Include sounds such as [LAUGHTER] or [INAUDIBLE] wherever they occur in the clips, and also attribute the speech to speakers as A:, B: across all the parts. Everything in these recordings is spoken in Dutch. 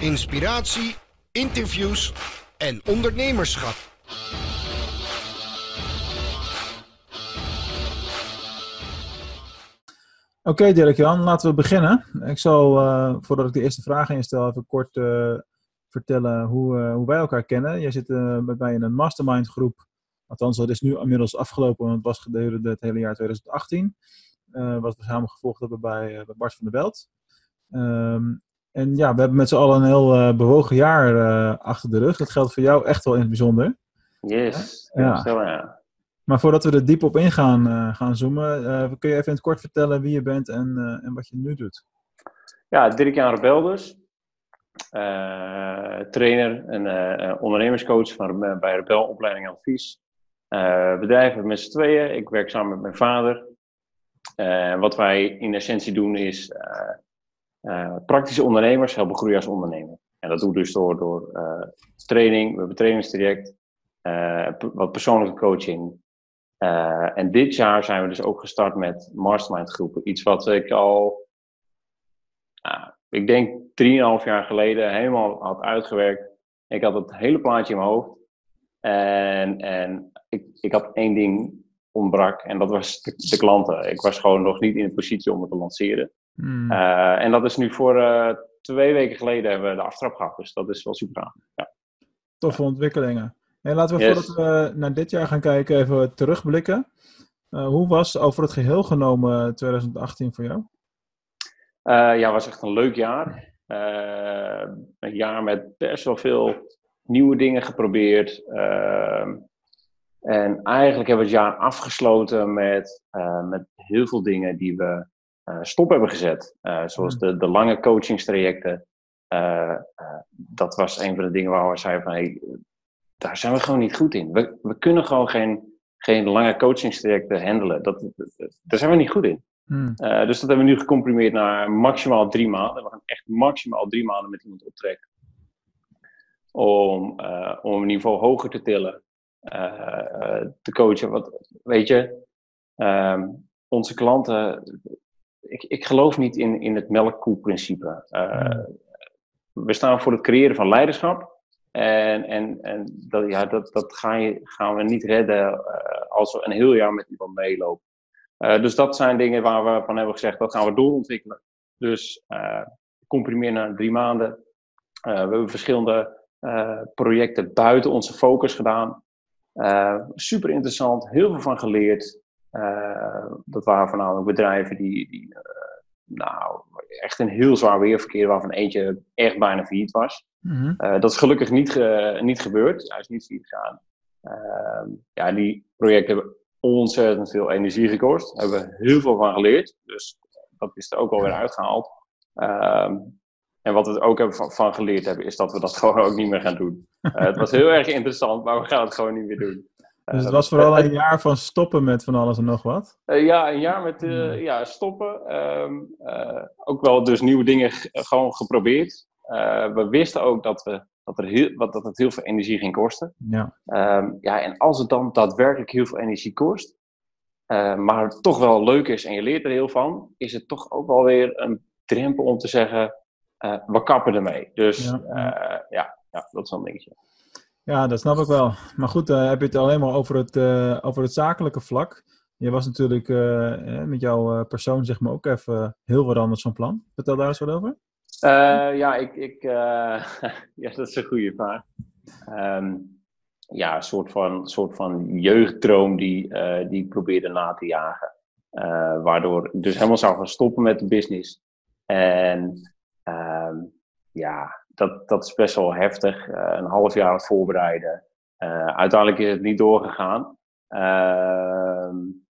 A: inspiratie, interviews en ondernemerschap.
B: Oké Dirk-Jan, laten we beginnen. Ik zal, uh, voordat ik de eerste vraag instel, even kort uh, vertellen hoe, uh, hoe wij elkaar kennen. Jij zit met mij in een mastermind groep. Althans, dat is nu inmiddels afgelopen, want het was gedurende het hele jaar 2018. wat we samen gevolgd hebben bij, bij Bart van der Belt. En ja, we hebben met z'n allen een heel bewogen jaar achter de rug. Dat geldt voor jou echt wel in het bijzonder.
C: Yes, ja. ja.
B: Maar voordat we er diep op ingaan uh, gaan zoomen, uh, kun je even in het kort vertellen wie je bent en, uh, en wat je nu doet?
C: Ja, Dirk-Jan Rebel dus. trainer en ondernemerscoach van, bij Rebel Opleiding en Advies. bedrijven met z'n tweeën. Ik werk samen met mijn vader. wat wij in essentie doen is praktische ondernemers helpen groeien als ondernemer. En dat doen we dus door, door training, we hebben trainingstraject, wat persoonlijke coaching, en dit jaar zijn we dus ook gestart met mastermind groepen. Iets wat ik al, uh, ik denk 3,5 jaar geleden helemaal had uitgewerkt. Ik had het hele plaatje in mijn hoofd. En, en ik, ik had één ding ontbrak en dat was de, klanten. Ik was gewoon nog niet in de positie om het te lanceren. Hmm. Uh, en dat is nu voor uh, twee weken geleden hebben we de aftrap gehad. Dus dat is wel super aan. Ja.
B: Toffe ontwikkelingen. En laten we voordat we naar dit jaar gaan kijken even terugblikken. Uh, hoe was over het geheel genomen 2018 voor jou?
C: Ja, het was echt een leuk jaar. Een jaar met best wel veel nieuwe dingen geprobeerd. en eigenlijk hebben we het jaar afgesloten met, met heel veel dingen die we stop hebben gezet. zoals hmm. de, de lange coachingstrajecten. dat was een van de dingen waar we zeiden van hey, daar zijn we gewoon niet goed in. We, we kunnen gewoon geen, geen lange coachingstrajecten handelen. Dat, daar zijn we niet goed in. Hmm. Uh, dus dat hebben we nu gecomprimeerd naar maximaal drie maanden. We gaan echt maximaal drie maanden met iemand optrekken. Om, uh, om een niveau hoger te tillen. Uh, te coachen. Wat, weet je, um, onze klanten. Ik, ik geloof niet in, in het melkkoe-principe. Hmm. We staan voor het creëren van leiderschap. En, en, en dat, ja, dat, dat gaan, je, gaan we niet redden uh, als we een heel jaar met iemand meelopen. Uh, dus dat zijn dingen waar we van hebben gezegd, dat gaan we doorontwikkelen. Dus comprimeer naar drie maanden. we hebben verschillende projecten buiten onze focus gedaan. super interessant, heel veel van geleerd. Dat waren voornamelijk bedrijven die, die nou, echt een heel zwaar weerverkeer, waarvan eentje echt bijna failliet was. Mhm. Eh, dat is gelukkig niet, niet gebeurd, dus hij is niet failliet gegaan. Uh, ja, die projecten hebben ontzettend veel energie gekost. Daar hebben we heel veel van geleerd, dus dat is er ook alweer uitgehaald. Uh, en wat we ook hebben van, van, geleerd hebben, is dat we dat [LAUGHS] gewoon ook niet meer gaan doen. Het was heel erg interessant, maar we gaan het gewoon niet meer doen.
B: Dus het was vooral een jaar van stoppen met van alles en nog wat?
C: Uh, ja, een jaar met uh, ja, stoppen. Um, uh, ook wel dus nieuwe dingen gewoon geprobeerd. we wisten ook dat, we, dat, er heel, dat het heel veel energie ging kosten. Ja. Um, ja, en als het dan daadwerkelijk heel veel energie kost, maar het toch wel leuk is en je leert er heel van, is het toch ook wel weer een drempel om te zeggen, we kappen ermee. Dus ja, ja, ja, dat is wel een dingetje.
B: Ja, dat snap ik wel. Maar goed, uh, heb je het alleen maar over het, uh, over het zakelijke vlak. Je was natuurlijk uh, met jouw persoon zeg maar ook even heel wat anders van plan. Vertel daar eens wat over.
C: ja, ik, ik, [LAUGHS] ja, dat is een goede vraag. Um, ja, een soort van, soort van jeugddroom die, die ik probeerde na te jagen. waardoor ik dus helemaal zou gaan stoppen met de business. En um, ja, dat, dat is best wel heftig. Uh, een half jaar het voorbereiden. Uh, uiteindelijk is het niet doorgegaan. Uh,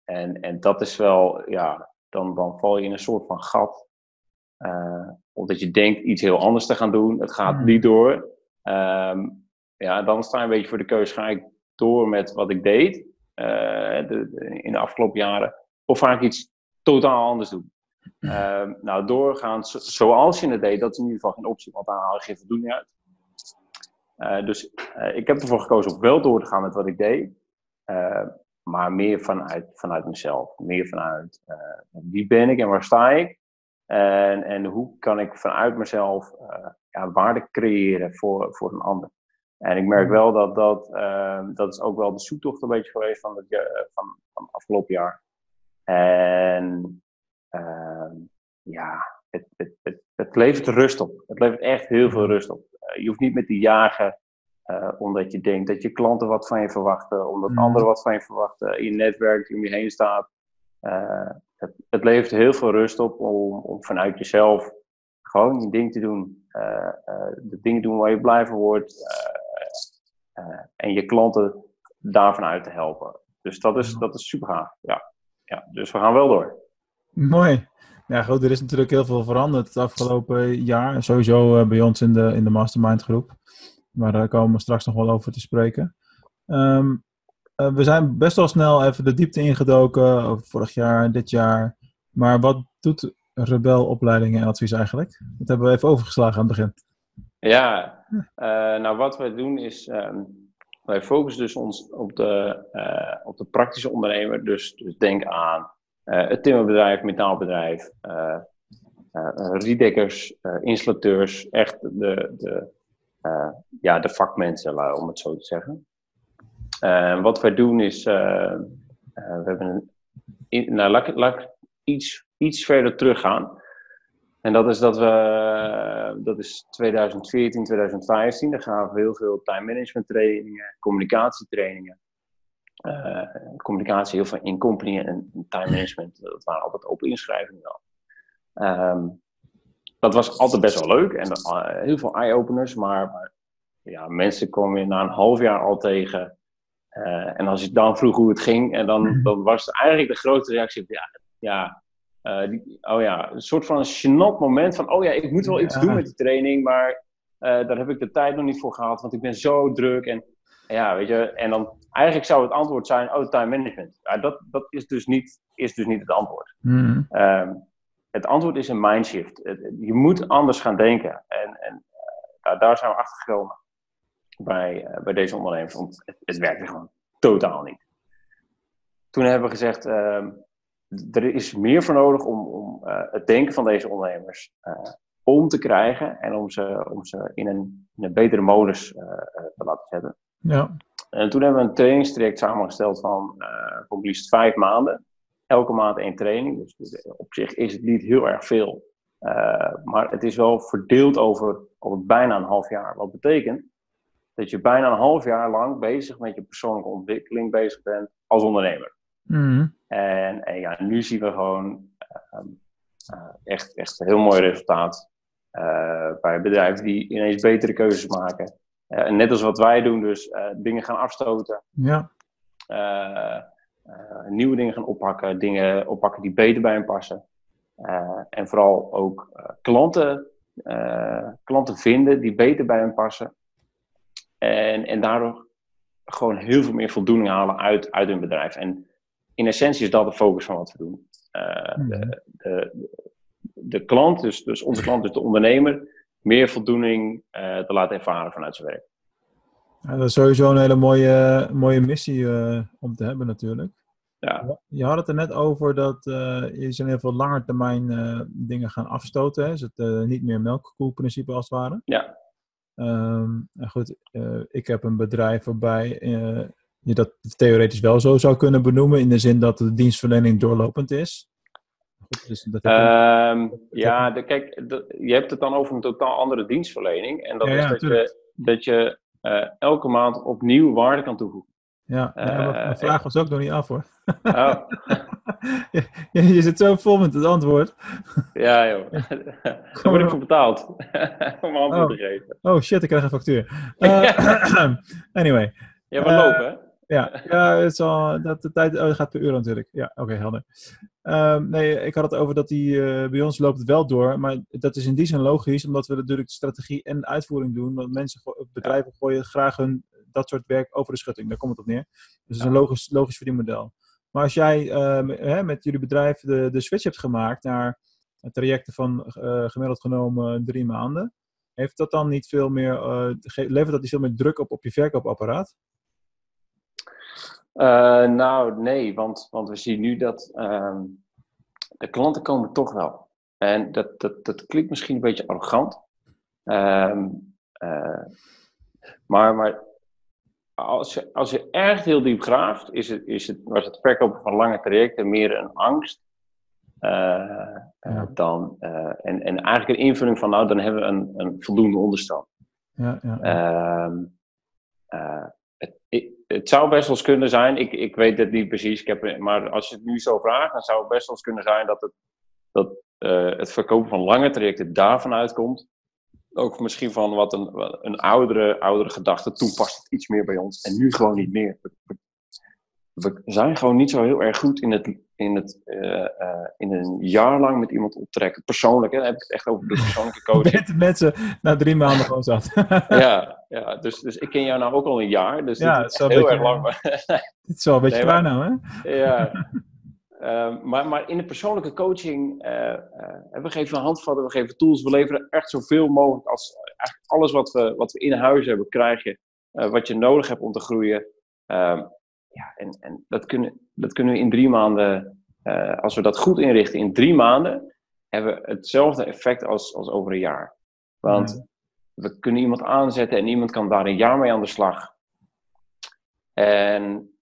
C: en, en dat is wel, ja, dan, dan val je in een soort van gat. Uh, omdat je denkt iets heel anders te gaan doen. Het gaat mm. niet door. Um, ja, dan sta je een beetje voor de keuze. Ga ik door met wat ik deed de, in de afgelopen jaren? Of ga ik iets totaal anders doen? Uh, nou, doorgaan zoals je het deed, dat is in ieder geval geen optie, want daar haal je geen voldoening uit. Uh, dus uh, ik heb ervoor gekozen om wel door te gaan met wat ik deed, uh, maar meer vanuit, vanuit mezelf. Meer vanuit wie ben ik en waar sta ik. En, en hoe kan ik vanuit mezelf ja, waarde creëren voor, voor een ander. En ik merk wel dat dat, uh, dat is ook wel de zoektocht een beetje geweest van het, van, van afgelopen jaar. En ja, het, het, het, het, levert rust op. Het levert echt heel veel rust op. Uh, je hoeft niet met te jagen uh, omdat je denkt dat je klanten wat van je verwachten, omdat mm. anderen wat van je verwachten, in je netwerk die om je heen staat. Uh, het, het, levert heel veel rust op om, om, vanuit jezelf gewoon je ding te doen. de dingen doen waar je blij van wordt. en je klanten daarvan uit te helpen. Dus dat is, dat is super gaaf. Ja. ja, dus we gaan wel door.
B: Mooi. Ja, goed, er is natuurlijk heel veel veranderd het afgelopen jaar. Sowieso bij ons in de, in de mastermind groep. Maar daar komen we straks nog wel over te spreken. Um, uh, we zijn best wel snel even de diepte ingedoken over vorig jaar dit jaar. Maar wat doet Rebel opleidingen en advies eigenlijk? Dat hebben we even overgeslagen aan het begin.
C: Ja, nou wat wij doen is, um, wij focussen dus ons op de, op de praktische ondernemer. Dus, dus denk aan het timmerbedrijf, metaalbedrijf, riedekkers, installateurs. Echt de, de, ja, de vakmensen, om het zo te zeggen. Wat wij doen is, we hebben een, nou, laat, laat iets, iets verder teruggaan. En dat is dat we, dat is 2014, 2015, daar gaven we heel veel time management trainingen, communicatietrainingen. Communicatie heel veel in company en time management, dat waren altijd open inschrijvingen al. Um, dat was altijd best wel leuk en uh, heel veel eye-openers, maar, maar, ja, mensen komen je na een half jaar al tegen. Uh, en als je dan vroeg hoe het ging, en dan, mhm. dan was het eigenlijk de grote reactie: ja, ja, uh, die, oh ja, een soort van een moment van: oh ja, ik moet wel iets doen met die training, maar daar heb ik de tijd nog niet voor gehad, want ik ben zo druk. En ja, weet je, en dan eigenlijk zou het antwoord zijn: oh, time management. Ja, dat dat is, dus niet, is dus niet het antwoord. Mm het antwoord is een mindshift. Je moet anders gaan denken. En, en uh, daar zijn we achter gekomen bij, uh, bij deze ondernemers. Want het, het werkte gewoon totaal niet. Toen hebben we gezegd, uh, er is meer voor nodig om, om uh, het denken van deze ondernemers om te krijgen. En om ze, om ze in, een, in een betere modus te laten zetten.
B: Ja.
C: En toen hebben we een trainingstraject samengesteld van voor liefst vijf maanden elke maand één training. Dus, op zich is het niet heel erg veel. Uh, maar het is wel verdeeld over, over bijna een half jaar. Wat betekent dat je bijna een half jaar lang bezig met je persoonlijke ontwikkeling bezig bent als ondernemer.
B: Mm.
C: En, en, ja, nu zien we gewoon uh, uh, echt, echt een heel mooi resultaat bij bedrijven die ineens betere keuzes maken. En net als wat wij doen, dus dingen gaan afstoten.
B: Ja
C: uh, nieuwe dingen gaan oppakken, dingen oppakken die beter bij hen passen. En vooral ook klanten, klanten vinden die beter bij hen passen. En, en daardoor gewoon heel veel meer voldoening halen uit, uit hun bedrijf. En in essentie is dat de focus van wat we doen. Mhm. de, de, de, klant, dus, dus onze klant, dus de ondernemer, meer voldoening te laten ervaren vanuit zijn werk.
B: Ja, dat is sowieso een hele mooie, mooie missie uh, om te hebben natuurlijk.
C: Ja.
B: Je had het er net over dat uh, je in heel veel langer termijn uh, dingen gaan afstoten. Hè? Is het niet meer melkkoelprincipe als het ware?
C: Ja.
B: Um, goed, ik heb een bedrijf waarbij je dat theoretisch wel zo zou kunnen benoemen. In de zin dat de dienstverlening doorlopend is.
C: Dus dat um, ja, de, kijk, de, je hebt het dan over een totaal andere dienstverlening. En dat ja, is dat je, dat je uh, elke maand opnieuw waarde kan toevoegen.
B: Ja, ja mijn eh, vraag was ook nog niet af hoor. Oh. [LAUGHS] je, je, zit zo vol met het antwoord.
C: ja joh, [LAUGHS] daar word ik voor betaald [LAUGHS] om antwoord
B: oh.
C: te geven.
B: Oh shit, ik krijg een factuur. Uh, [CLEARS THROAT] anyway.
C: Je hebt lopen hè?
B: Ja, ja het is al, dat, de tijd oh, gaat per uur natuurlijk. Ja, oké, helder. Um, nee, ik had het over dat die uh, bij ons loopt wel door. Maar dat is in die zin logisch, omdat we natuurlijk de strategie en de uitvoering doen. Want mensen, bedrijven gooien graag hun, dat soort werk over de schutting. Daar komt het op neer. Dus het is een logisch, logisch verdienmodel. Maar als jij uh, hè, met jullie bedrijf de, de switch hebt gemaakt naar trajecten van uh, gemiddeld genomen drie maanden. Heeft dat dan niet veel meer, levert dat niet veel meer druk op op je verkoopapparaat?
C: Uh, nou, nee, want, want we zien nu dat uh, de klanten komen toch wel. en dat, dat, dat klinkt misschien een beetje arrogant. Ehm, eh, maar, maar als, je, als je echt heel diep graaft, is het, is het, was het verkopen van lange trajecten meer een angst. Uh, dan, en, en eigenlijk een invulling van, nou, dan hebben we een, een voldoende onderstand. Ja, ja. Het, het, zou best wel eens kunnen zijn, ik, ik weet het niet precies, ik heb, maar als je het nu zo vraagt, dan zou het best wel eens kunnen zijn dat het, dat, het verkopen van lange trajecten daarvan uitkomt ook misschien van wat een, een oudere, oudere gedachte. Toen past het iets meer bij ons en nu gewoon niet meer. We, zijn gewoon niet zo heel erg goed in het, in het uh, uh, in een jaar lang met iemand optrekken. Persoonlijk, hè, dan heb ik het echt over de persoonlijke [LAUGHS] coaching.
B: met mensen na drie maanden gewoon zat. [LAUGHS]
C: ja, ja dus, dus ik ken jou nou ook al een jaar. Dus ja, dit is heel erg lang. [LAUGHS]
B: dit is wel een beetje nee, klaar nou, hè?
C: ja, Ehm, maar, maar in de persoonlijke coaching, uh, we geven handvatten, we geven tools, we leveren echt zoveel mogelijk als eigenlijk alles wat we, wat we in huis hebben, krijg je wat je nodig hebt om te groeien. Ehm, ja, en en dat, kunnen, dat kunnen we in drie maanden, als we dat goed inrichten, in drie maanden hebben we hetzelfde effect als, als over een jaar. Want we kunnen iemand aanzetten en iemand kan daar een jaar mee aan de slag. En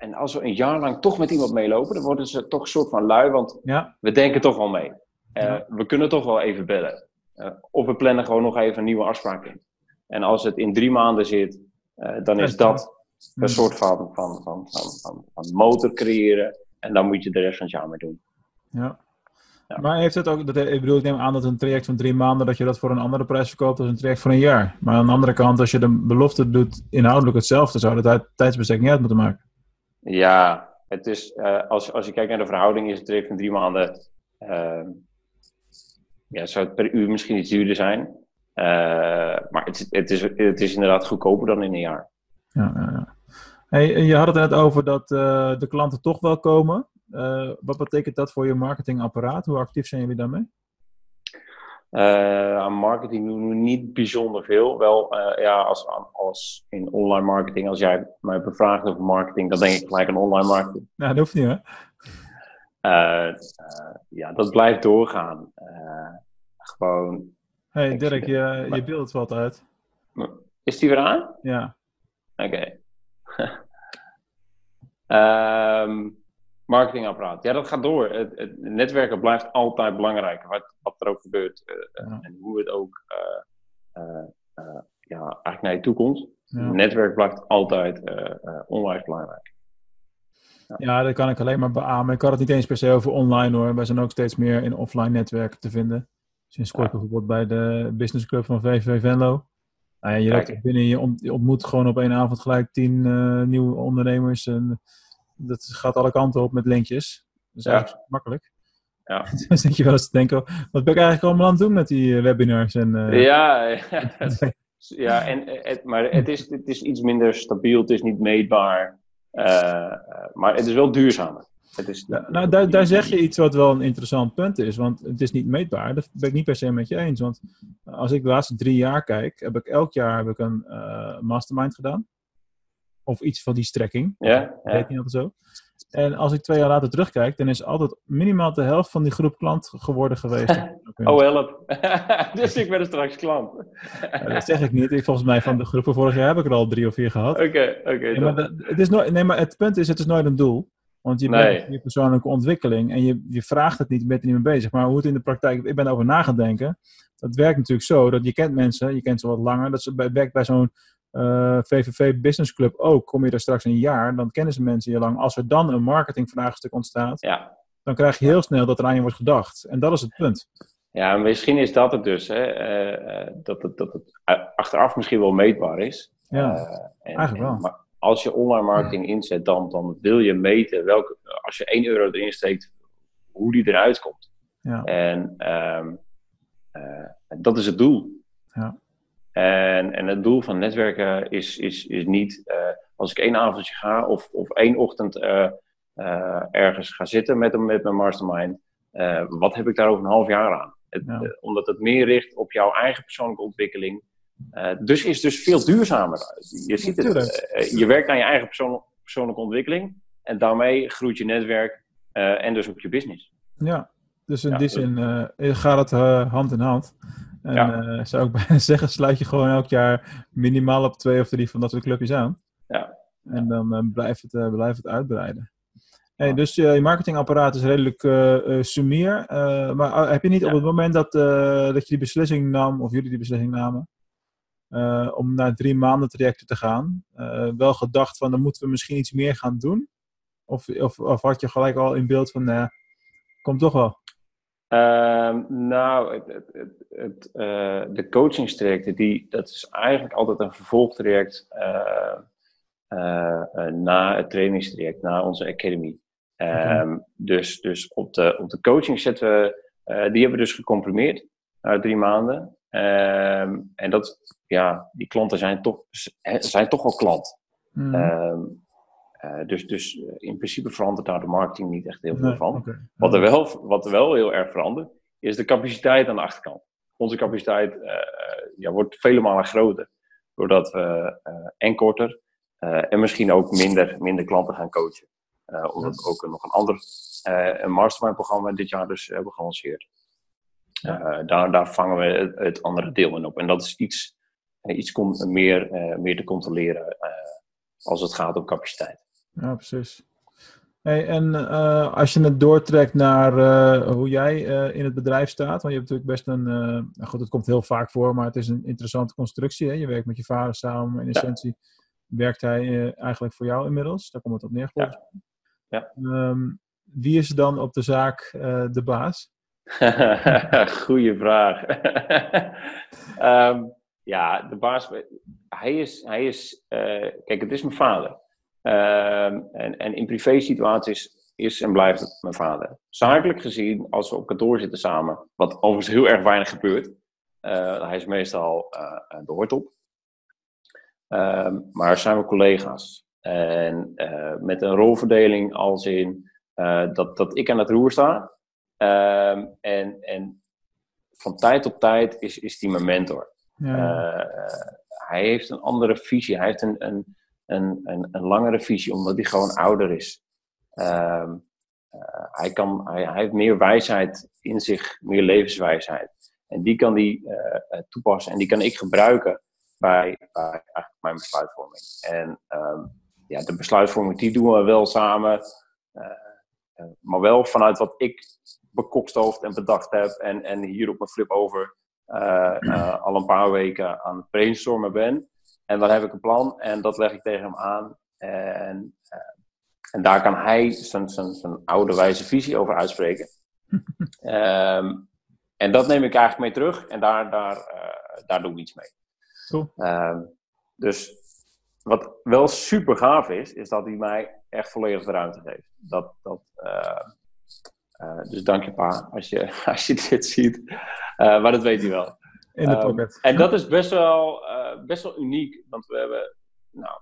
C: en als we een jaar lang toch met iemand meelopen, dan worden ze toch een soort van lui, want ja. we denken toch wel mee. Uh, We kunnen toch wel even bellen. Uh, of we plannen gewoon nog even een nieuwe afspraak in. En als het in drie maanden zit, uh, dan is dat een soort van, van, van, van, van, motor creëren. En dan moet je de rest van het jaar mee doen.
B: Ja. ja. Maar heeft het ook, dat, ik bedoel, ik neem aan dat een traject van drie maanden, dat je dat voor een andere prijs verkoopt dan een traject voor een jaar. Maar aan de andere kant, als je de belofte doet inhoudelijk hetzelfde, zou dat tijdsbestek niet uit moeten maken.
C: Ja, het is, uh, als, als je kijkt naar de verhouding, is het traject van drie maanden. Uh, ja, zou het per uur misschien iets duurder zijn. Uh, maar het, het, is, het is inderdaad goedkoper dan in een jaar.
B: Ja, ja, ja. Hey, je had het net over dat de klanten toch wel komen. wat betekent dat voor je marketingapparaat? Hoe actief zijn jullie daarmee?
C: Uh, aan marketing doen we niet bijzonder veel. Wel, ja, als, als in online marketing, als jij mij bevraagt over marketing, dan denk ik gelijk aan online marketing.
B: Nou, dat hoeft niet, hè?
C: Ja, dat blijft doorgaan. gewoon.
B: hey, Dirk, je, je beeld valt uit.
C: Is die weer aan?
B: Ja.
C: Oké. Okay. [LAUGHS] um, marketingapparaat. Ja, dat gaat door. Het, het, netwerken blijft altijd belangrijk. Wat, wat er ook gebeurt. Uh, En hoe het ook uh, ja, eigenlijk naar je toe komt. Ja. Netwerk blijft altijd onwijs belangrijk.
B: Ja. ja. dat kan ik alleen maar beamen. Ik had het niet eens per se over online hoor. Wij zijn ook steeds meer in offline netwerken te vinden. Sinds kort bijvoorbeeld bij de Business Club van VVV Venlo. Nou ja, je binnen, je ontmoet gewoon op één avond gelijk tien nieuwe ondernemers. En dat gaat alle kanten op met linkjes. Dat is eigenlijk makkelijk. Ja. [LAUGHS] dan denk je wel eens te denken, wat ben ik eigenlijk allemaal aan het doen met die eh, webinars? En,
C: uh... Ja, ja [LAUGHS] en, het, maar het is, het is iets minder stabiel, het is niet meetbaar. Uh, maar het is wel duurzamer. Het is,
B: ja, nou, daar, daar zeg je iets wat wel een interessant punt is, want het is niet meetbaar. Dat ben ik niet per se met je eens. Want als ik de laatste drie jaar kijk, heb ik elk jaar heb ik een uh, mastermind gedaan. Of iets van die strekking.
C: Ja.
B: ja. Heet niet altijd zo. En als ik twee jaar later terugkijk, dan is altijd minimaal de helft van die groep klant geworden geweest. [LAUGHS]
C: oh, help. [LAUGHS] dus ik ben er straks klant.
B: dat zeg ik niet. Ik, volgens mij van de groepen vorig jaar heb ik er al drie of vier gehad.
C: Oké, oké.
B: nee, maar het is nooit, nee, maar het punt is, het is nooit een doel. Want je bent je persoonlijke ontwikkeling en je, je vraagt het niet, je bent er niet mee bezig. Maar hoe het in de praktijk, ik ben over na gaan denken. Dat werkt natuurlijk zo, dat je kent mensen, je kent ze wat langer. Dat ze werkt bij zo'n VVV eh, Business Club ook, kom je er straks een jaar, dan kennen ze mensen je lang. Als er dan een marketingvraagstuk ontstaat,
C: ja.
B: dan krijg je heel snel dat er aan je wordt gedacht. En dat is het punt.
C: Ja, misschien is dat het dus. Hè? Uh, dat, het, dat het achteraf misschien wel meetbaar is.
B: Ja, en, eigenlijk wel.
C: maar als je online marketing inzet, dan, dan wil je meten welke, als je 1 euro erin steekt, hoe die eruit komt.
B: Ja.
C: En um, dat is het doel.
B: Ja.
C: En, en het doel van netwerken is, is, is niet uh, als ik één avondje ga of, of één ochtend uh, uh, ergens ga zitten met, met mijn mastermind. wat heb ik daar over een half jaar aan? Het, ja. omdat het meer richt op jouw eigen persoonlijke ontwikkeling. Dus is dus veel duurzamer. Je ziet het. je werkt aan je eigen persoon, persoonlijke ontwikkeling. En daarmee groeit je netwerk en dus ook je business.
B: Ja, Dus in
C: Ja,
B: die
C: dus-
B: zin eh, gaat het eh, hand in hand. En
C: Ja.
B: eh, zou ik [LAUGHS] bijna zeggen, sluit je gewoon elk jaar minimaal op twee of drie van dat soort clubjes aan.
C: Ja.
B: En dan eh, blijft, het, eh, blijft het uitbreiden. Hey, dus eh, je marketingapparaat is redelijk eh eh, sumier. eh, maar eh, heb je niet op het moment dat, eh, dat je die beslissing nam, of jullie die beslissing namen, eh, om naar drie maanden trajecten te gaan, eh, wel gedacht van dan moeten we misschien iets meer gaan doen? Of, of, of had je gelijk al in beeld van, nou, komt toch wel?
C: Ehm, nou, het, het, het, eh, de coachingstrajecten, die, dat is eigenlijk altijd een vervolgtraject eh, eh, eh, na het trainingstraject, na onze academy. Ehm, dus, dus op de, op de coaching zetten we, eh, die hebben we dus gecomprimeerd naar drie maanden. Ehm, en dat, ja, die klanten zijn toch, zijn toch wel klant.
B: Mhm.
C: Ehm, eh, dus, dus eh, in principe verandert daar de marketing niet echt heel veel
B: Nee,
C: van. Wat er, wel, wat er wel heel erg verandert, is de capaciteit aan de achterkant. Onze capaciteit eh, ja, wordt vele malen groter. Doordat we eh, en korter en misschien ook minder, minder klanten gaan coachen. Omdat we ook nog een ander een mastermind programma dit jaar dus hebben gelanceerd. Daar, daar vangen we het, het andere deel in op. En dat is iets, iets con- meer, eh, meer te controleren eh, als het gaat om capaciteit.
B: Ja, precies. Hey, en eh, als je het doortrekt naar eh, hoe jij eh, in het bedrijf staat, want je hebt natuurlijk best een, eh, nou goed, het komt heel vaak voor, maar het is een interessante constructie. Hè? Je werkt met je vader samen, in
C: Ja.
B: essentie werkt hij eh, eigenlijk voor jou inmiddels. Daar komt het op neer.
C: Ja.
B: Ehm, wie is dan op de zaak eh, de baas? [LAUGHS]
C: Goeie vraag. [LAUGHS] Ehm, ja, de baas. Hij is. Hij is eh, kijk, het is mijn vader. Ehm, en, en in privé situaties is en blijft het mijn vader. Zakelijk gezien, als we op kantoor zitten samen, wat overigens heel erg weinig gebeurt. eh, hij is meestal eh, de hoortop. Ehm, maar zijn we collega's. En met een rolverdeling als in dat, dat ik aan het roer sta. Ehm, en, en van tijd tot tijd is, is die mijn mentor. Eh, hij heeft een andere visie. Hij heeft een, een, een, een, een langere visie, omdat hij gewoon ouder is. Ehm, eh, hij, kan, hij, heeft meer wijsheid in zich, meer levenswijsheid. En die kan hij eh, toepassen en die kan ik gebruiken bij, bij mijn besluitvorming. En ehm, ja, de besluitvorming die doen we wel samen. maar wel vanuit wat ik bekokstoofd en bedacht heb. En, en hier op mijn flip over al een paar weken aan het brainstormen ben. En dan heb ik een plan en dat leg ik tegen hem aan. En, eh, en daar kan hij zijn, zijn, zijn oude wijze visie over uitspreken. [LAUGHS] Ehm, en dat neem ik eigenlijk mee terug en daar, daar, eh, daar doe ik iets mee.
B: Cool.
C: Ehm, dus wat wel super gaaf is, is dat hij mij echt volledig de ruimte geeft. Dat, dat, eh, eh, dus dank je pa, als je, [LAUGHS] als je dit ziet. Eh, maar dat weet hij wel.
B: In de
C: Ehm,
B: pocket.
C: En dat is best wel, eh, best wel uniek, want we hebben nou,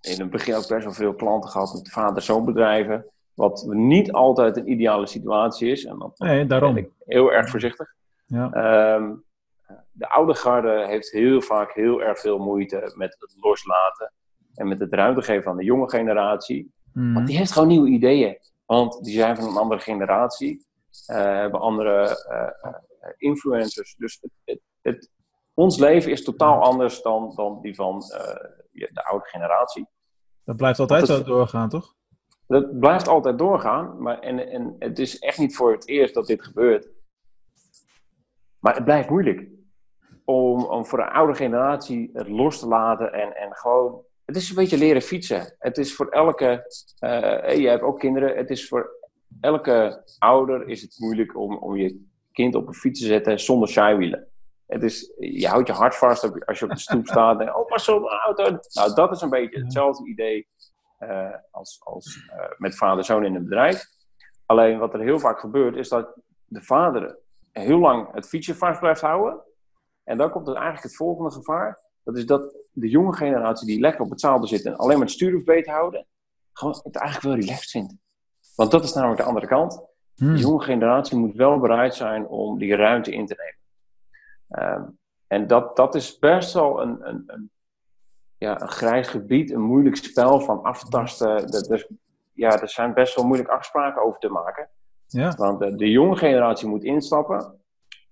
C: in het begin ook best wel veel klanten gehad met vader-zoon bedrijven. Wat niet altijd een ideale situatie is. En dat
B: Nee, daarom.
C: ben ik heel erg voorzichtig.
B: Ja.
C: Ehm, de oude garde heeft heel vaak heel erg veel moeite met het loslaten. En met het ruimte geven aan de jonge generatie.
B: Mhm.
C: Want die heeft gewoon nieuwe ideeën. Want die zijn van een andere generatie. eh, hebben andere eh, eh, influencers. Dus het, het, het- ons leven is totaal anders dan, dan die van de oude generatie.
B: Dat blijft altijd
C: dat
B: zo doorgaan, toch?
C: Dat blijft altijd doorgaan. Maar, en, en het is echt niet voor het eerst dat dit gebeurt. Maar het blijft moeilijk. Om, om voor de oude generatie het los te laten en, en gewoon. Het is een beetje leren fietsen. Het is voor elke. eh je hebt ook kinderen. Het is voor elke ouder is het moeilijk om, om je kind op een fiets te zetten zonder zijwielen. Het is, je houdt je hart vast als je op de stoep [LAUGHS] staat. En, oh, pas op, een auto. Nou, dat is een beetje hetzelfde idee eh, als, als eh, met vader-zoon in een bedrijf. Alleen wat er heel vaak gebeurt, is dat de vader heel lang het fietsje vast blijft houden. En dan komt er eigenlijk het volgende gevaar. Dat is dat de jonge generatie die lekker op het zadel zit en alleen maar het stuur hoeft beet houden, gewoon het eigenlijk wel relaxed vindt. Want dat is namelijk de andere kant.
B: Hmm.
C: De jonge generatie moet wel bereid zijn om die ruimte in te nemen. Ehm, en dat, dat is best wel een, een, een, ja, een grijs gebied, een moeilijk spel van aftasten. Dat, dus, ja, er zijn best wel moeilijke afspraken over te maken.
B: Ja.
C: Want de, de jonge generatie moet instappen.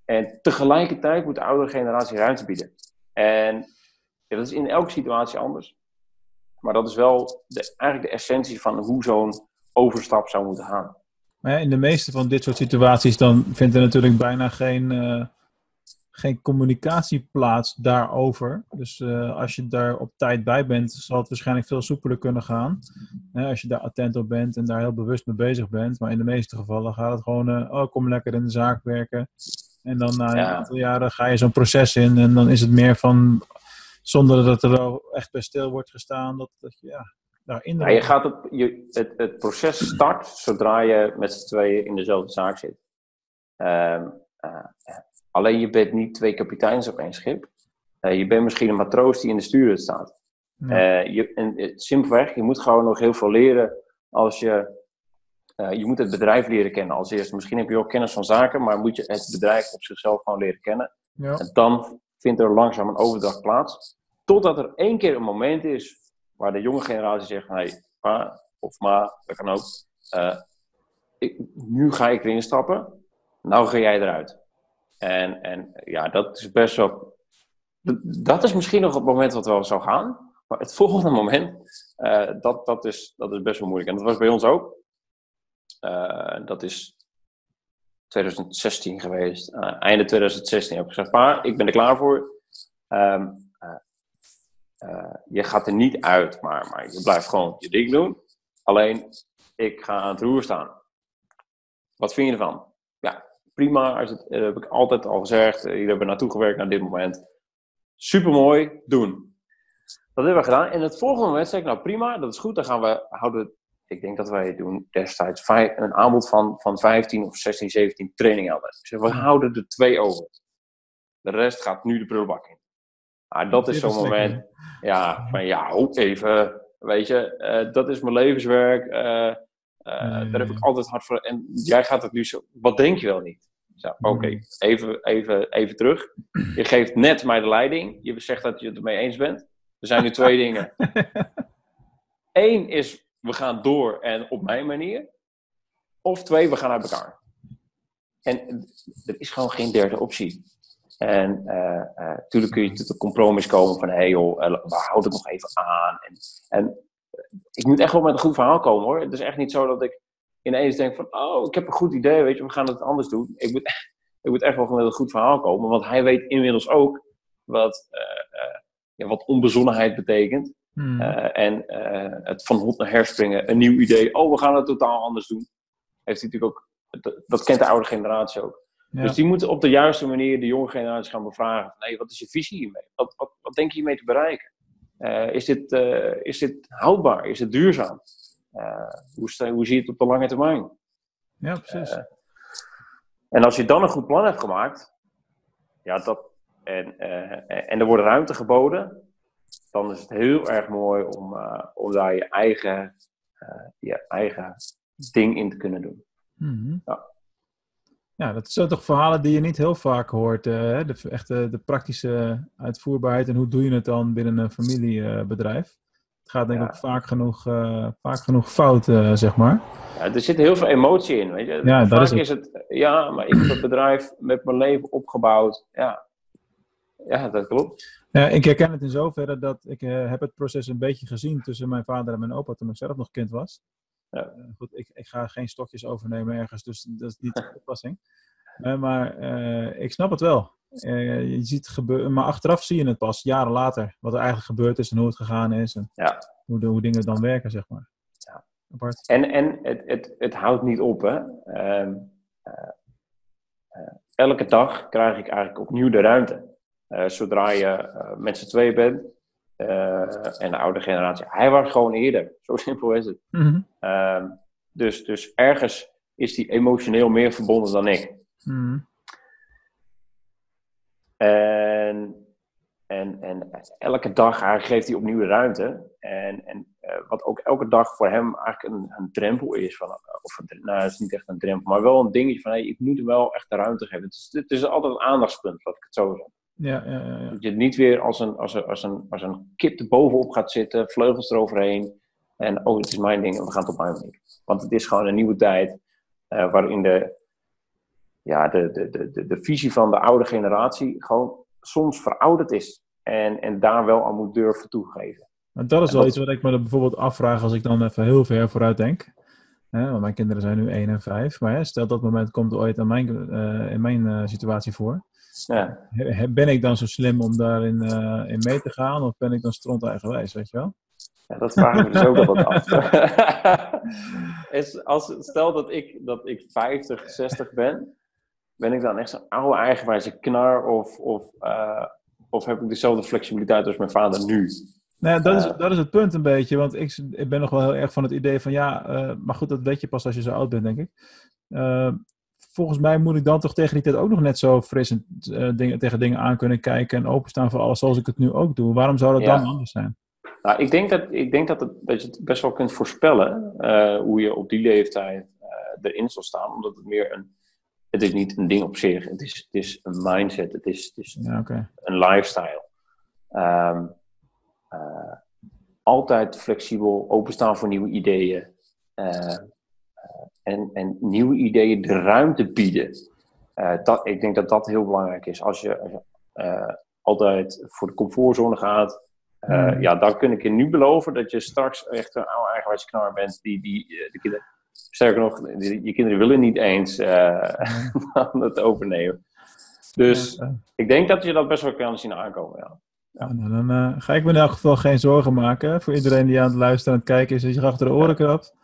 C: En tegelijkertijd moet de oudere generatie ruimte bieden. En ja, dat is in elke situatie anders. Maar dat is wel de, eigenlijk de essentie van hoe zo'n overstap zou moeten gaan.
B: Maar ja, in de meeste van dit soort situaties dan vindt er natuurlijk bijna geen, eh, geen communicatie plaats daarover. Dus eh, als je daar op tijd bij bent, zal het waarschijnlijk veel soepeler kunnen gaan. Hè, als je daar attent op bent en daar heel bewust mee bezig bent. Maar in de meeste gevallen gaat het gewoon, eh, oh kom lekker in de zaak werken. En dan na een
C: Ja.
B: aantal jaren ga je zo'n proces in en dan is het meer van, zonder dat er al echt bij stil wordt gestaan, dat, dat je ja, daarin...
C: Ja, je gaat het, je, het, het proces start zodra je met z'n tweeën in dezelfde zaak zit. Ehm, eh, alleen je bent niet twee kapiteins op één schip. Eh, je bent misschien een matroos die in de stuurhut staat.
B: Ja.
C: Eh, je, en, simpelweg, je moet gewoon nog heel veel leren als je... je moet het bedrijf leren kennen als eerste. Misschien heb je ook kennis van zaken, maar moet je het bedrijf op zichzelf gewoon leren kennen.
B: ja.
C: En dan vindt er langzaam een overdracht plaats. Totdat er één keer een moment is waar de jonge generatie zegt: hey, pa of ma, dat kan ook. eh, ik, nu ga ik erin stappen, nou ga jij eruit. En, en ja, dat is best wel. Dat, dat is misschien nog het moment wat wel zou gaan. Maar het [LAUGHS] volgende moment, eh, dat, dat, is, dat is best wel moeilijk. En dat was bij ons ook. Eh, dat is 2016 geweest. Eh, einde 2016 heb ik gezegd, pa, ik ben er klaar voor. Ehm, eh, eh, je gaat er niet uit, maar, maar je blijft gewoon je ding doen. Alleen, ik ga aan het roer staan. Wat vind je ervan? Ja, prima. Als eh, heb ik altijd al gezegd. Hier hebben naartoe gewerkt naar dit moment. Supermooi, doen. Dat hebben we gedaan. En het volgende moment zei ik, nou prima, dat is goed. Dan gaan we, houden, ik denk dat wij doen destijds vijf- een aanbod van, van 15 of 16, 17 trainingen hadden. Zeg, we houden er twee over. De rest gaat nu de prullenbak in. Ah, dat is zo'n moment. Ja, van ja, ook even, weet je, eh, dat is mijn levenswerk. eh, eh,
B: Nee.
C: Daar heb ik altijd hard voor. En jij gaat het nu zo. Wat denk je wel niet? Oké, even, even, even terug. Je geeft net mij de leiding. Je zegt dat je het ermee eens bent. Er zijn nu twee [LAUGHS] dingen. Eén is, we gaan door en op mijn manier. Of twee, we gaan uit elkaar. En er is gewoon geen derde optie. En natuurlijk kun je tot een compromis komen van, hé hey joh, eh, we houden het nog even aan. En, en ik moet echt wel met een goed verhaal komen hoor. Het is echt niet zo dat ik ineens denk van, oh, ik heb een goed idee, weet je, we gaan het anders doen. Ik moet, [LAUGHS] ik moet echt wel met een goed verhaal komen, want hij weet inmiddels ook wat, eh, eh, ja, wat onbezonnenheid betekent.
B: Hmm.
C: Eh, en eh, het van hot naar her springen, een nieuw idee, oh, we gaan het totaal anders doen. Heeft hij natuurlijk ook, dat, dat kent de oude generatie ook.
B: Ja.
C: Dus die moeten op de juiste manier de jonge generatie gaan bevragen. Hey, wat is je visie hiermee? Wat, wat, wat denk je hiermee te bereiken? Eh, is, dit, is dit houdbaar? Is het duurzaam? Hoe, hoe zie je het op de lange termijn?
B: ja, precies.
C: En als je dan een goed plan hebt gemaakt, ja, dat, en, en er wordt ruimte geboden, dan is het heel erg mooi om, eh, om daar je eigen, eh, je eigen ding in te kunnen doen.
B: Mhm.
C: Ja.
B: Ja, dat zijn toch verhalen die je niet heel vaak hoort. eh, hè? de, echt de, praktische uitvoerbaarheid en hoe doe je het dan binnen een familiebedrijf. Het gaat denk ik
C: Ja.
B: ook vaak genoeg, vaak genoeg fout, zeg maar.
C: Ja, er zit heel veel emotie in, weet je.
B: Ja, dat
C: Vaak
B: is het.
C: is het, ja, maar ik heb het bedrijf met mijn leven opgebouwd. Ja, ja dat klopt.
B: Ja, ik herken het in zoverre dat ik eh, heb het proces een beetje gezien tussen mijn vader en mijn opa toen ik zelf nog kind was.
C: Ja.
B: Eh, goed, ik, ik ga geen stokjes overnemen ergens, dus dat is niet de [LAUGHS] toepassing. Eh, maar ik snap het wel. Je ziet gebeuren, maar achteraf zie je het pas, jaren later, wat er eigenlijk gebeurd is en hoe het gegaan is en
C: Ja.
B: hoe, de, hoe dingen dan werken, zeg maar.
C: Ja.
B: Apart.
C: En, en het, het, het houdt niet op, hè. Ehm, eh, eh, elke dag krijg ik eigenlijk opnieuw de ruimte. Eh, zodra je eh, met z'n tweeën bent eh, en de oude generatie. Hij was gewoon eerder. [LAUGHS] Zo simpel is het.
B: Mhm.
C: Ehm, dus, dus ergens is hij emotioneel meer verbonden dan ik.
B: Mhm.
C: En, en, en elke dag geeft hij opnieuw ruimte. En, en wat ook elke dag voor hem eigenlijk een, een drempel is. Van, of een, nou, het is niet echt een drempel, maar wel een dingetje van hey, ik moet hem wel echt de ruimte geven. Het is, het is altijd een aandachtspunt, laat ik het zo zeggen.
B: Ja, ja.
C: Dat je niet weer als een, als een, als een, als een kip bovenop gaat zitten, vleugels eroverheen. En oh, het is mijn ding en we gaan het op mijn manier. Want het is gewoon een nieuwe tijd. waarin de, ja, de, de, de, de visie van de oude generatie gewoon soms verouderd is. En, en daar wel aan moet durven toegeven.
B: Maar dat is wel iets wat ik me bijvoorbeeld afvraag als ik dan even heel ver vooruit denk. want mijn kinderen zijn nu 1 en 5. Maar hè, stel dat moment komt ooit aan mijn, uh, in mijn uh, situatie voor. Ja. Ben ik dan zo slim om daarin uh, in mee te gaan? Of ben ik dan stront eigenwijs, weet je wel?
C: Ja, dat vraag ik me dus ook wel wat af. [LAUGHS] [LAUGHS] is, als, stel dat ik, dat ik 50, 60 ben. Ben ik dan echt zo'n oude eigenwijze knar? Of, of, of heb ik dezelfde flexibiliteit als mijn vader nu?
B: Nou, dat, is, dat is het punt een beetje. Want ik, ik ben nog wel heel erg van het idee van ja, uh, maar goed, dat weet je pas als je zo oud bent, denk ik. Uh, volgens mij moet ik dan toch tegen die tijd ook nog net zo fris en, uh, dingen, tegen dingen aan kunnen kijken en openstaan voor alles zoals ik het nu ook doe. Waarom zou dat ja. dan anders zijn?
C: Nou, ik denk dat, ik denk dat, het, dat je het best wel kunt voorspellen hoe je op die leeftijd erin zal staan. Omdat het meer een. Het is niet een ding op zich, het is, het is een mindset, het is, het is
B: ja, okay.
C: een lifestyle. Um, uh, altijd flexibel, openstaan voor nieuwe ideeën. Uh, en, en nieuwe ideeën de ruimte bieden. dat, ik denk dat dat heel belangrijk is. Als je, als je altijd voor de comfortzone gaat, mm. ja, dan kun ik je nu beloven dat je straks echt een oude eigenwijze knar bent. Die, die, de kinderen, sterker nog, die, je kinderen willen niet eens [LAUGHS] mm. het overnemen. Dus ik denk dat je dat best wel kan zien aankomen. Ja.
B: Ja, nou, dan ga ik me in elk geval geen zorgen maken. Voor iedereen die aan het luisteren en het kijken is, dat je achter de oren krabt.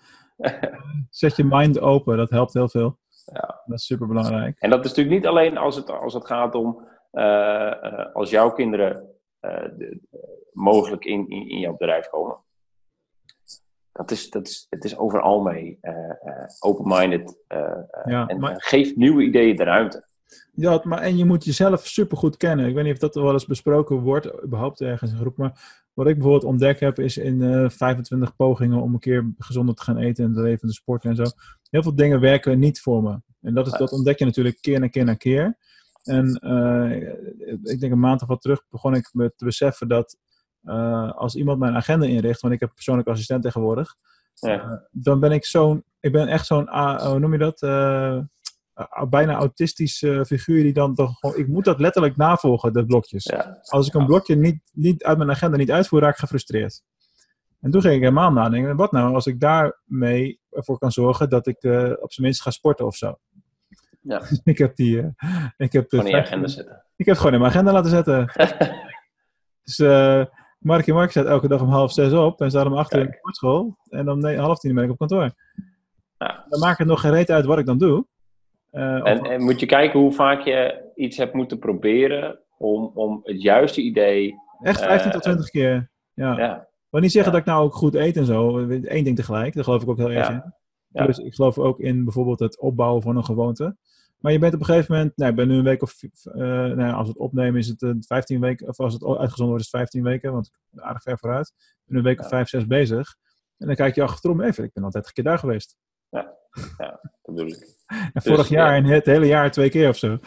B: [LAUGHS] Zet je mind open, dat helpt heel veel.
C: Ja.
B: Dat is super belangrijk.
C: En dat is natuurlijk niet alleen als het, als het gaat om uh, uh, als jouw kinderen de, mogelijk in, in, in, jouw bedrijf komen. Dat is, dat is, het is overal mee open-minded. Ja, en maar... geef nieuwe ideeën de ruimte.
B: Ja, maar en je moet jezelf supergoed kennen. Ik weet niet of dat wel eens besproken wordt, überhaupt ergens in groep. Maar wat ik bijvoorbeeld ontdekt heb, is in uh, eh, 25 pogingen om een keer gezonder te gaan eten en te leven de sporten en zo. Heel veel dingen werken niet voor me. En dat, is, dat ontdek je natuurlijk keer na keer na keer. En uh, ik denk een maand of wat terug begon ik me te beseffen dat uh, als iemand mijn agenda inricht, want ik heb persoonlijk assistent tegenwoordig, ja. dan ben ik zo'n, ik ben echt zo'n, hoe noem je dat? Uh, bijna autistische figuur die dan toch gewoon... Ik moet dat letterlijk navolgen, de blokjes.
C: Ja.
B: Als ik een blokje niet, niet uit mijn agenda niet uitvoer, raak ik gefrustreerd. En toen ging ik helemaal nadenken, wat nou als ik daarmee ervoor kan zorgen dat ik uh, op zijn minst ga sporten of zo.
C: Ja. [LAUGHS]
B: ik heb die... Uh, ik heb
C: gewoon in je agenda zetten.
B: Ik heb het gewoon in mijn agenda laten zetten. [LAUGHS] dus uh, Mark en Mark staat elke dag om half zes op en staat om acht uur in de sportschool. En om half tien ben ik op kantoor.
C: Ja.
B: Dan maakt het nog geen reet uit wat ik dan doe.
C: Uh, en, en, moet je kijken hoe vaak je iets hebt moeten proberen om, om het juiste idee.
B: Echt 15 uh, tot 20 keer. Ja.
C: ja.
B: wil niet zeggen ja. dat ik nou ook goed eet en zo. Eén ding tegelijk, daar geloof ik ook heel erg in. Ja. Dus ik geloof ook in bijvoorbeeld het opbouwen van een gewoonte. Maar je bent op een gegeven moment, nou, ik ben nu een week of, uh, nou, als we het opnemen is het 15 weken, of als het uitgezonden wordt is het 15 weken, want ik ben aardig ver vooruit. Ik ben nu een week of 5, 6 bezig. En dan kijk je achterom even, ik ben altijd een keer daar geweest.
C: Ja, ja dat bedoel ik.
B: En vorig dus, jaar en het hele jaar twee keer of zo. [LAUGHS]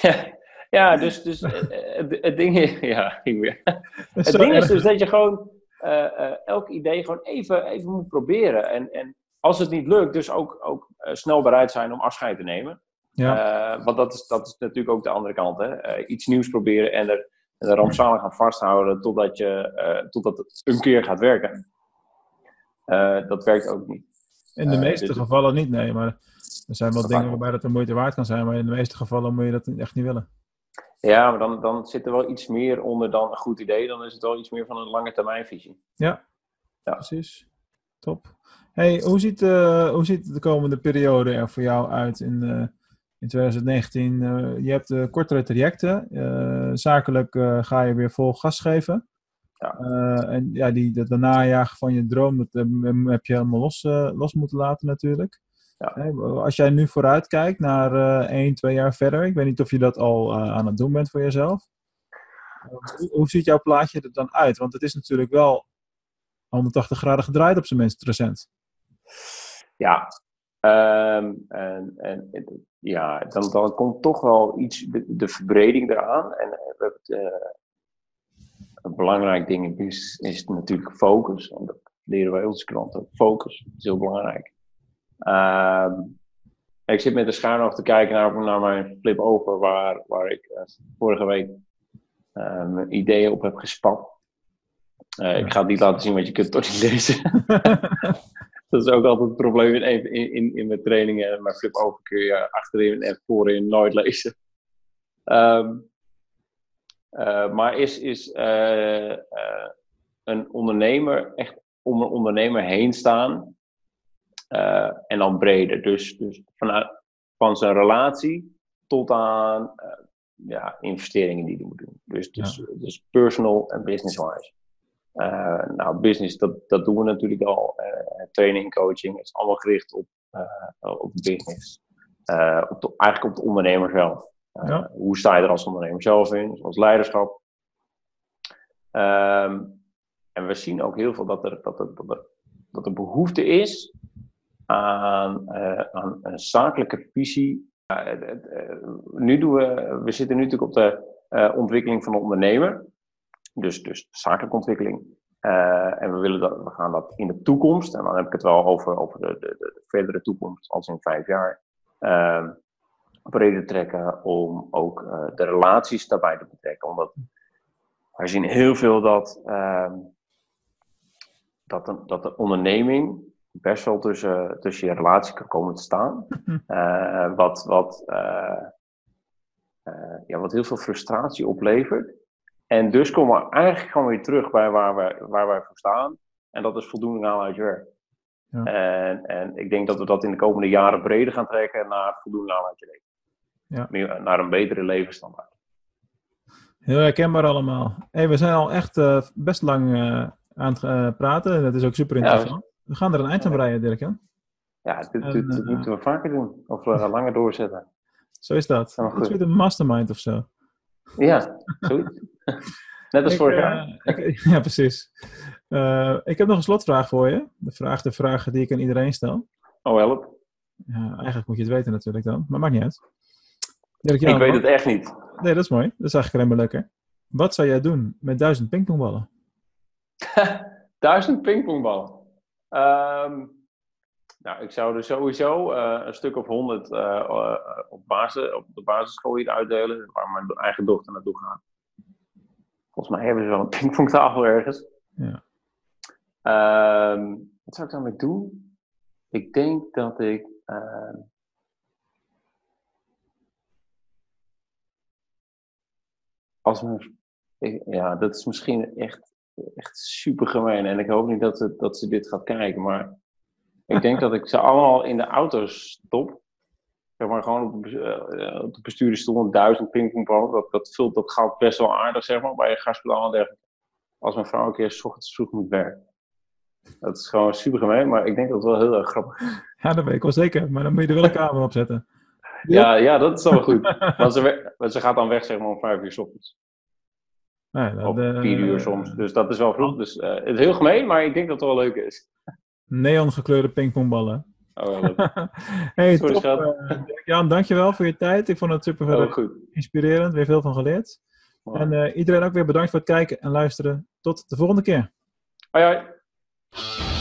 C: Ja, ja dus, dus het, het ding is, [LAUGHS] ja, [LAUGHS] het ding is dus dat je gewoon uh, uh, elk idee gewoon even, even moet proberen. En, en als het niet lukt, dus ook, ook snel bereid zijn om afscheid te nemen.
B: Ja.
C: want dat is, dat is natuurlijk ook de andere kant. Hè? iets nieuws proberen en er, en er rampzalig aan vasthouden totdat, je, totdat het een keer gaat werken. dat werkt ook niet.
B: In de meeste dus gevallen niet, nee. Maar er zijn wel dingen waarbij dat de moeite waard kan zijn. Maar in de meeste gevallen moet je dat echt niet willen.
C: Ja, maar dan, dan zit er wel iets meer onder dan een goed idee. Dan is het wel iets meer van een lange termijnvisie.
B: Ja, ja. precies. Top. Hey, hoe, ziet, uh, hoe ziet de komende periode er voor jou uit in, uh, in 2019? Uh, je hebt kortere trajecten. zakelijk ga je weer vol gas geven.
C: Ja.
B: Uh, en ja, die, de najagen van je droom, dat heb je helemaal los, uh, los moeten laten natuurlijk.
C: Ja.
B: Als jij nu vooruit kijkt naar uh, 1, 2 jaar verder, ik weet niet of je dat al aan het doen bent voor jezelf. Hoe, hoe, ziet jouw plaatje er dan uit? Want het is natuurlijk wel 180 graden gedraaid op zijn minst recent.
C: Ja, um, en, en, ja dan, dan komt toch wel iets, de, de verbreding eraan. En we hebben het een belangrijk ding is, is natuurlijk focus. En dat leren wij onze klanten. Focus is heel belangrijk. Uh, Ik zit met de schaar te kijken naar, naar mijn flip over, waar, waar ik uh, vorige week uh, mijn ideeën op heb gespat. Uh, ik ga het niet laten zien, want je kunt het toch niet lezen. [LAUGHS] dat is ook altijd het probleem in, in, in, mijn trainingen. Mijn flip over kun je achterin en voorin nooit lezen. Um, maar is, is een ondernemer echt om een ondernemer heen staan en dan breder. Dus, dus vanuit, van zijn relatie tot aan ja, investeringen die hij moet doen. Dus, dus, ja. dus personal en business-wise. Uh, nou, business, dat, dat doen we natuurlijk al. training, coaching, het is allemaal gericht op, op business. op de, eigenlijk op de ondernemer zelf. Ja. Hoe sta je er als ondernemer zelf in, als leiderschap? Um, en we zien ook heel veel dat er, dat er, dat er, dat er behoefte is aan, uh, aan een zakelijke visie. Uh, nu doen we, we zitten nu natuurlijk op de ontwikkeling van de ondernemer. Dus, dus zakelijke ontwikkeling. en we, willen dat, we gaan dat in de toekomst, en dan heb ik het wel over, over de, de, de verdere toekomst, als in vijf jaar, ehm, breder trekken om ook de relaties daarbij te betrekken. Omdat wij zien heel veel dat ehm, dat, de, dat de onderneming best wel tussen, tussen je relatie kan komen te staan. Uh, wat, wat, uh, uh, ja, wat heel veel frustratie oplevert. En dus komen we eigenlijk gewoon weer terug bij waar wij, waar wij voor staan. En dat is voldoening aan uit je werk. Ja. En, en ik denk dat we dat in de komende jaren breder gaan trekken naar voldoening aan je leven. Ja. Meer, naar een betere levensstandaard.
B: Heel herkenbaar allemaal. Hey, we zijn al echt best lang aan het uh, praten. Dat is ook super interessant. we gaan er een eind aan breien, Dirk. Hè?
C: Ja, dit, dit, dit moeten we vaker doen. Of langer doorzetten.
B: Zo is dat. Iets met een mastermind of zo.
C: Ja, zoiets. [LAUGHS] Net als vorig jaar.
B: Ik, [LAUGHS] ja, precies. ik heb nog een slotvraag voor je. De vraag, de vraag die ik aan iedereen stel.
C: Oh, help.
B: Ja, eigenlijk moet je het weten natuurlijk dan. Maar maakt niet uit.
C: Dirk, ik weet het echt niet.
B: Nee, dat is mooi. Dat is eigenlijk helemaal lekker. Wat zou jij doen met duizend pingpongballen? [LAUGHS]
C: Duizend pingpongballen. Um, nou, ik zou er sowieso uh, een stuk of honderd uh, op, basis, op de basisschool hier uitdelen, waar mijn eigen dochter naartoe gaat. Volgens mij hebben ze wel een [LAUGHS] pingpongtafel ergens. Ja. Um, wat zou ik daarmee doen? Ik denk dat ik. Ehm, als mijn. Ja, dat is misschien echt echt super gemeen. En ik hoop niet dat ze, dat ze dit gaat kijken. Maar ik denk [LAUGHS] dat ik ze allemaal in de auto's stop. Zeg maar gewoon op, uh, op de bestuurdersstoel een duizend pingpongballen. Dat, dat vult dat gaat best wel aardig, zeg maar, bij je gaspedaal en dergelijke. Als mijn vrouw een keer s ochtends vroeg moet werken. Dat is gewoon super gemeen, maar ik denk dat het wel heel erg grappig is.
B: Ja, dat weet ik wel zeker. Maar dan moet je er wel een camera op zetten.
C: Ja, ja, dat is wel goed. Want ze, ze gaat dan weg, zeg maar, om vijf uur s ochtends. Nee, dat, Op vier uur soms. Dus dat is wel vroeg. Dus uh, het is heel gemeen, maar ik denk dat het wel leuk is.
B: Neon gekleurde pingpongballen. Oh, [LAUGHS] hey, Sorry, top. Uh, Jan, dankjewel voor je tijd. Ik vond het super oh, goed. inspirerend. Weer veel van geleerd. En uh, iedereen ook weer bedankt voor het kijken en luisteren. Tot de volgende keer.
C: Hoi hoi.